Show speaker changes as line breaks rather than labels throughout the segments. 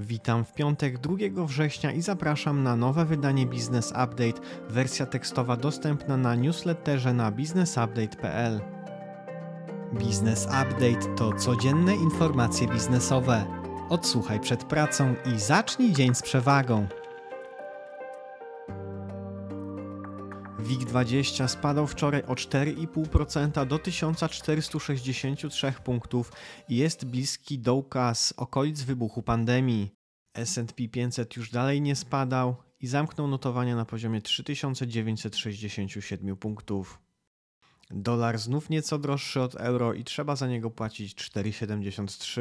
Witam w piątek 2 września i zapraszam na nowe wydanie Business Update, wersja tekstowa dostępna na newsletterze na businessupdate.pl. Business Update to codzienne informacje biznesowe. Odsłuchaj przed pracą i zacznij dzień z przewagą. WIG20 spadał wczoraj o 4,5% do 1463 punktów i jest bliski dołka z okolic wybuchu pandemii. S&P 500 już dalej nie spadał i zamknął notowania na poziomie 3967 punktów. Dolar znów nieco droższy od euro i trzeba za niego płacić 4,73.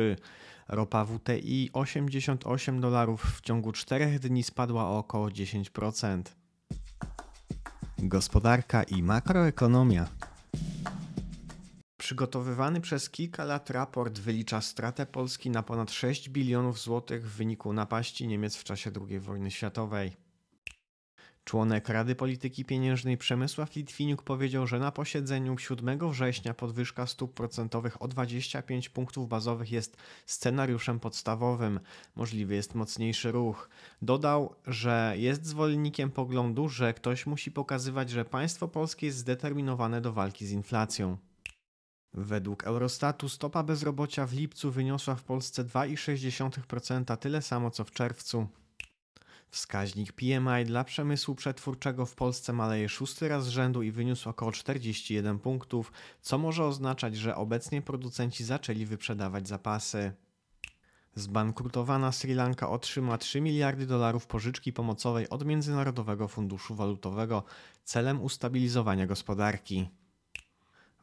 Ropa WTI 88 dolarów w ciągu 4 dni spadła o około 10%. Gospodarka i makroekonomia. Przygotowywany przez kilka lat raport wylicza stratę Polski na ponad 6 bilionów złotych w wyniku napaści Niemiec w czasie II wojny światowej. Członek Rady Polityki Pieniężnej Przemysław Litwiniuk powiedział, że na posiedzeniu 7 września podwyżka stóp procentowych o 25 punktów bazowych jest scenariuszem podstawowym. Możliwy jest mocniejszy ruch. Dodał, że jest zwolennikiem poglądu, że ktoś musi pokazywać, że państwo polskie jest zdeterminowane do walki z inflacją. Według Eurostatu stopa bezrobocia w lipcu wyniosła w Polsce 2,6%, tyle samo co w czerwcu. Wskaźnik PMI dla przemysłu przetwórczego w Polsce maleje szósty raz z rzędu i wyniósł około 41 punktów, co może oznaczać, że obecnie producenci zaczęli wyprzedawać zapasy. Zbankrutowana Sri Lanka otrzyma 3 miliardy dolarów pożyczki pomocowej od Międzynarodowego Funduszu Walutowego celem ustabilizowania gospodarki.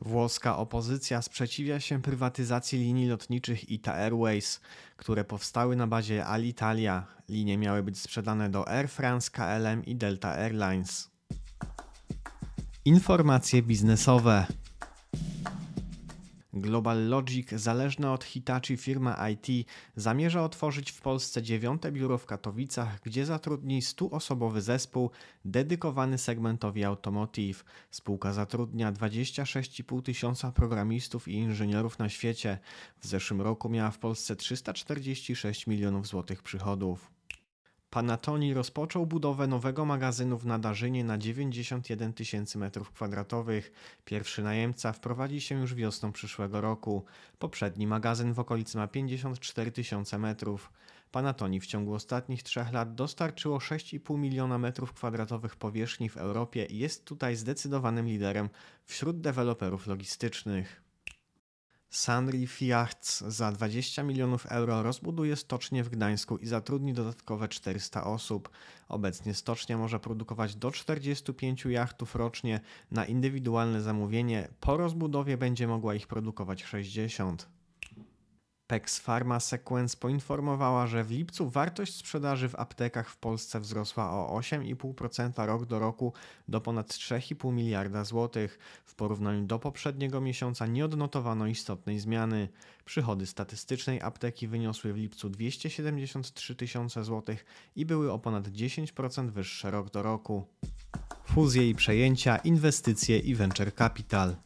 Włoska opozycja sprzeciwia się prywatyzacji linii lotniczych ITA Airways, które powstały na bazie Alitalia. Linie miały być sprzedane do Air France, KLM i Delta Airlines. Informacje biznesowe. Global Logic, zależna od Hitachi firma IT, zamierza otworzyć w Polsce dziewiąte biuro w Katowicach, gdzie zatrudni 100-osobowy zespół dedykowany segmentowi automotive. Spółka zatrudnia 26,5 tysiąca programistów i inżynierów na świecie. W zeszłym roku miała w Polsce 346 milionów złotych przychodów. Panatoni rozpoczął budowę nowego magazynu w Nadarzynie na 91 tysięcy m2. Pierwszy najemca wprowadzi się już wiosną przyszłego roku. Poprzedni magazyn w okolicy ma 54 tysiące metrów. Panatoni w ciągu ostatnich trzech lat dostarczyło 6,5 miliona metrów kwadratowych powierzchni w Europie i jest tutaj zdecydowanym liderem wśród deweloperów logistycznych. Sunreef Yachts za 20 milionów euro rozbuduje stocznię w Gdańsku i zatrudni dodatkowe 400 osób. Obecnie stocznia może produkować do 45 jachtów rocznie na indywidualne zamówienie. Po rozbudowie będzie mogła ich produkować 60. Pex Pharma Sequence poinformowała, że w lipcu wartość sprzedaży w aptekach w Polsce wzrosła o 8,5% rok do roku do ponad 3,5 miliarda złotych. W porównaniu do poprzedniego miesiąca nie odnotowano istotnej zmiany. Przychody statystycznej apteki wyniosły w lipcu 273 tysiące złotych i były o ponad 10% wyższe rok do roku. Fuzje i przejęcia, inwestycje i venture capital.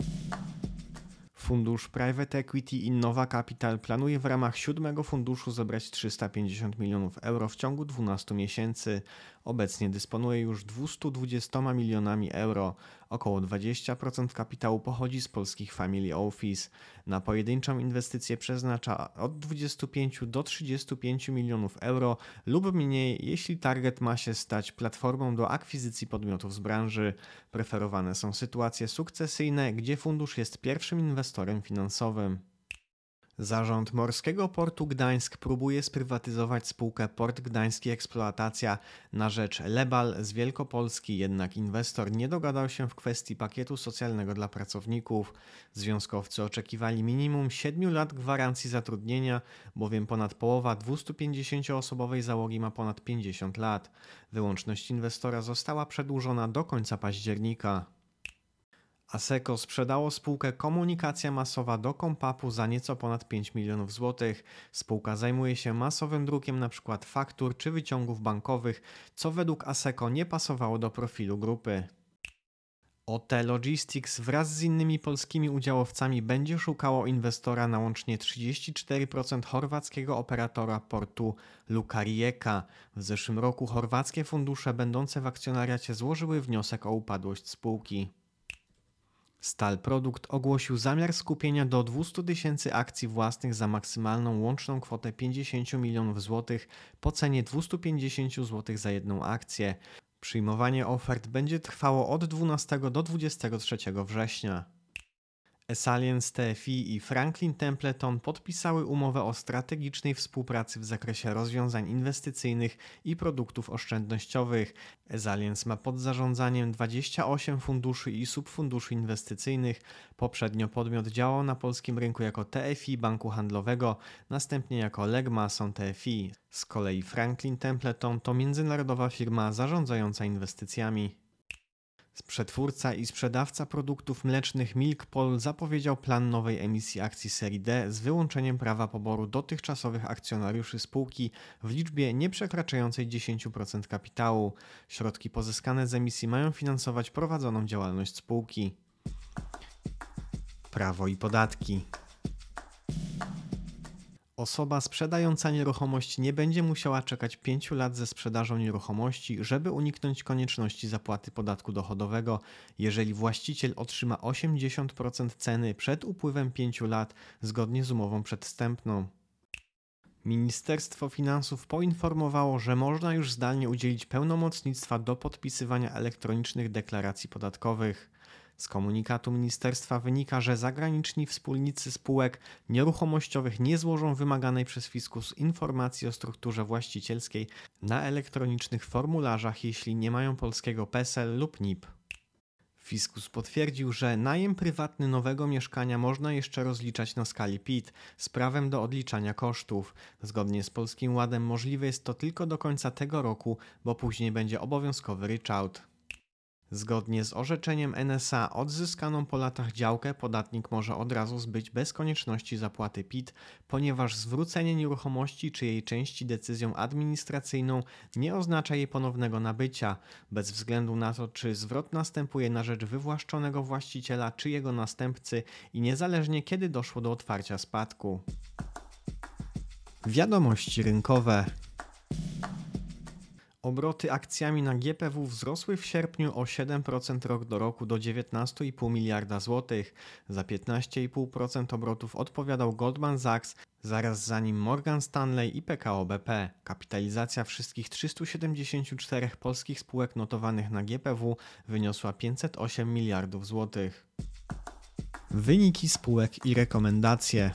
Fundusz Private Equity Innova Capital planuje w ramach siódmego funduszu zebrać 350 milionów euro w ciągu 12 miesięcy. Obecnie dysponuje już 220 milionami euro. Około 20% kapitału pochodzi z polskich Family Office. Na pojedynczą inwestycję przeznacza od 25 do 35 milionów euro lub mniej, jeśli target ma się stać platformą do akwizycji podmiotów z branży. Preferowane są sytuacje sukcesyjne, gdzie fundusz jest pierwszym inwestorem finansowym. Zarząd Morskiego Portu Gdańsk próbuje sprywatyzować spółkę Port Gdański Eksploatacja na rzecz Lebal z Wielkopolski, jednak inwestor nie dogadał się w kwestii pakietu socjalnego dla pracowników. Związkowcy oczekiwali minimum 7 lat gwarancji zatrudnienia, bowiem ponad połowa 250-osobowej załogi ma ponad 50 lat. Wyłączność inwestora została przedłużona do końca października. Aseco sprzedało spółkę Komunikacja Masowa do Kompapu za nieco ponad 5 milionów złotych. Spółka zajmuje się masowym drukiem np. faktur czy wyciągów bankowych, co według Aseco nie pasowało do profilu grupy. OT Logistics wraz z innymi polskimi udziałowcami będzie szukało inwestora na łącznie 34% chorwackiego operatora portu Luka Rijeka. W zeszłym roku chorwackie fundusze będące w akcjonariacie złożyły wniosek o upadłość spółki. Stal Produkt ogłosił zamiar skupienia do 200 tysięcy akcji własnych za maksymalną łączną kwotę 50 milionów złotych po cenie 250 zł za jedną akcję. Przyjmowanie ofert będzie trwało od 12 do 23 września. Esaliens TFI i Franklin Templeton podpisały umowę o strategicznej współpracy w zakresie rozwiązań inwestycyjnych i produktów oszczędnościowych. Esaliens ma pod zarządzaniem 28 funduszy i subfunduszy inwestycyjnych. Poprzednio podmiot działał na polskim rynku jako TFI Banku Handlowego, następnie jako Legmason TFI. Z kolei Franklin Templeton to międzynarodowa firma zarządzająca inwestycjami. Przetwórca i sprzedawca produktów mlecznych Milkpol zapowiedział plan nowej emisji akcji serii D z wyłączeniem prawa poboru dotychczasowych akcjonariuszy spółki w liczbie nieprzekraczającej 10% kapitału. Środki pozyskane z emisji mają finansować prowadzoną działalność spółki. Prawo i podatki. Osoba sprzedająca nieruchomość nie będzie musiała czekać 5 lat ze sprzedażą nieruchomości, żeby uniknąć konieczności zapłaty podatku dochodowego, jeżeli właściciel otrzyma 80% ceny przed upływem 5 lat zgodnie z umową przedstępną. Ministerstwo Finansów poinformowało, że można już zdalnie udzielić pełnomocnictwa do podpisywania elektronicznych deklaracji podatkowych. Z komunikatu ministerstwa wynika, że zagraniczni wspólnicy spółek nieruchomościowych nie złożą wymaganej przez fiskus informacji o strukturze właścicielskiej na elektronicznych formularzach, jeśli nie mają polskiego PESEL lub NIP. Fiskus potwierdził, że najem prywatny nowego mieszkania można jeszcze rozliczać na skali PIT z prawem do odliczania kosztów. Zgodnie z Polskim Ładem możliwe jest to tylko do końca tego roku, bo później będzie obowiązkowy ryczałt. Zgodnie z orzeczeniem NSA odzyskaną po latach działkę podatnik może od razu zbyć bez konieczności zapłaty PIT, ponieważ zwrócenie nieruchomości czy jej części decyzją administracyjną nie oznacza jej ponownego nabycia, bez względu na to, czy zwrot następuje na rzecz wywłaszczonego właściciela czy jego następcy i niezależnie kiedy doszło do otwarcia spadku. Wiadomości rynkowe. Obroty akcjami na GPW wzrosły w sierpniu o 7% rok do roku do 19,5 miliarda złotych. Za 15,5% obrotów odpowiadał Goldman Sachs, zaraz za nim Morgan Stanley i PKO BP. Kapitalizacja wszystkich 374 polskich spółek notowanych na GPW wyniosła 508 miliardów złotych. Wyniki spółek i rekomendacje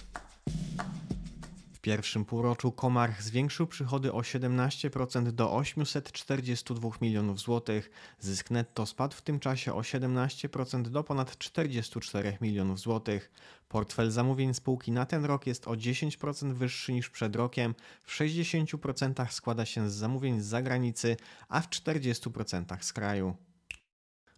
pierwszym półroczu Komarch zwiększył przychody o 17% do 842 milionów złotych. Zysk netto spadł w tym czasie o 17% do ponad 44 milionów złotych. Portfel zamówień spółki na ten rok jest o 10% wyższy niż przed rokiem, w 60% składa się z zamówień z zagranicy, a w 40% z kraju.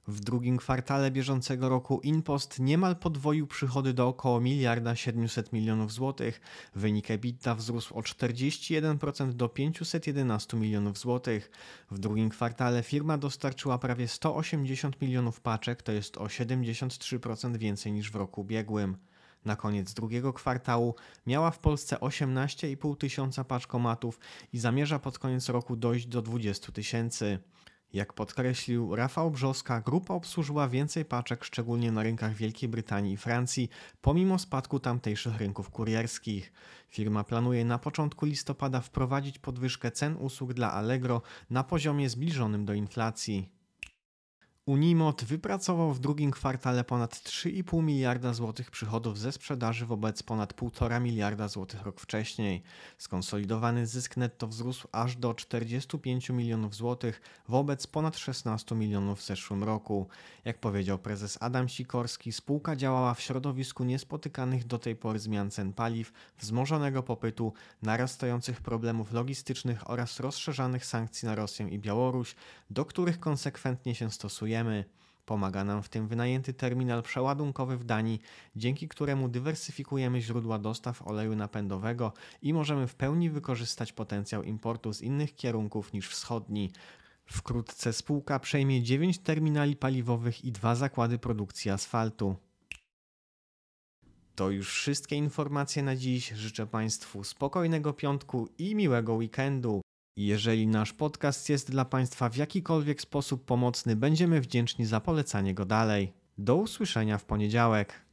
W drugim kwartale bieżącego roku InPost niemal podwoił przychody do około miliarda 700 milionów złotych. Wynik EBITDA wzrósł o 41% do 511 milionów złotych. W drugim kwartale firma dostarczyła prawie 180 milionów paczek, to jest o 73% więcej niż w roku ubiegłym. Na koniec drugiego kwartału miała w Polsce 18,5 tysiąca paczkomatów i zamierza pod koniec roku dojść do 20 tysięcy. Jak podkreślił Rafał Brzoska, grupa obsłużyła więcej paczek, szczególnie na rynkach Wielkiej Brytanii i Francji, pomimo spadku tamtejszych rynków kurierskich. Firma planuje na początku listopada wprowadzić podwyżkę cen usług dla Allegro na poziomie zbliżonym do inflacji. Unimot wypracował w drugim kwartale ponad 3,5 miliarda złotych przychodów ze sprzedaży wobec ponad 1,5 miliarda złotych rok wcześniej. Skonsolidowany zysk netto wzrósł aż do 45 milionów złotych wobec ponad 16 milionów w zeszłym roku. Jak powiedział prezes Adam Sikorski, spółka działała w środowisku niespotykanych do tej pory zmian cen paliw, wzmożonego popytu, narastających problemów logistycznych oraz rozszerzanych sankcji na Rosję i Białoruś, do których konsekwentnie się stosuje Pomaga nam w tym wynajęty terminal przeładunkowy w Danii, dzięki któremu dywersyfikujemy źródła dostaw oleju napędowego i możemy w pełni wykorzystać potencjał importu z innych kierunków niż wschodni. Wkrótce spółka przejmie 9 terminali paliwowych i dwa zakłady produkcji asfaltu. To już wszystkie informacje na dziś. Życzę Państwu spokojnego piątku i miłego weekendu. Jeżeli nasz podcast jest dla Państwa w jakikolwiek sposób pomocny, będziemy wdzięczni za polecanie go dalej. Do usłyszenia w poniedziałek.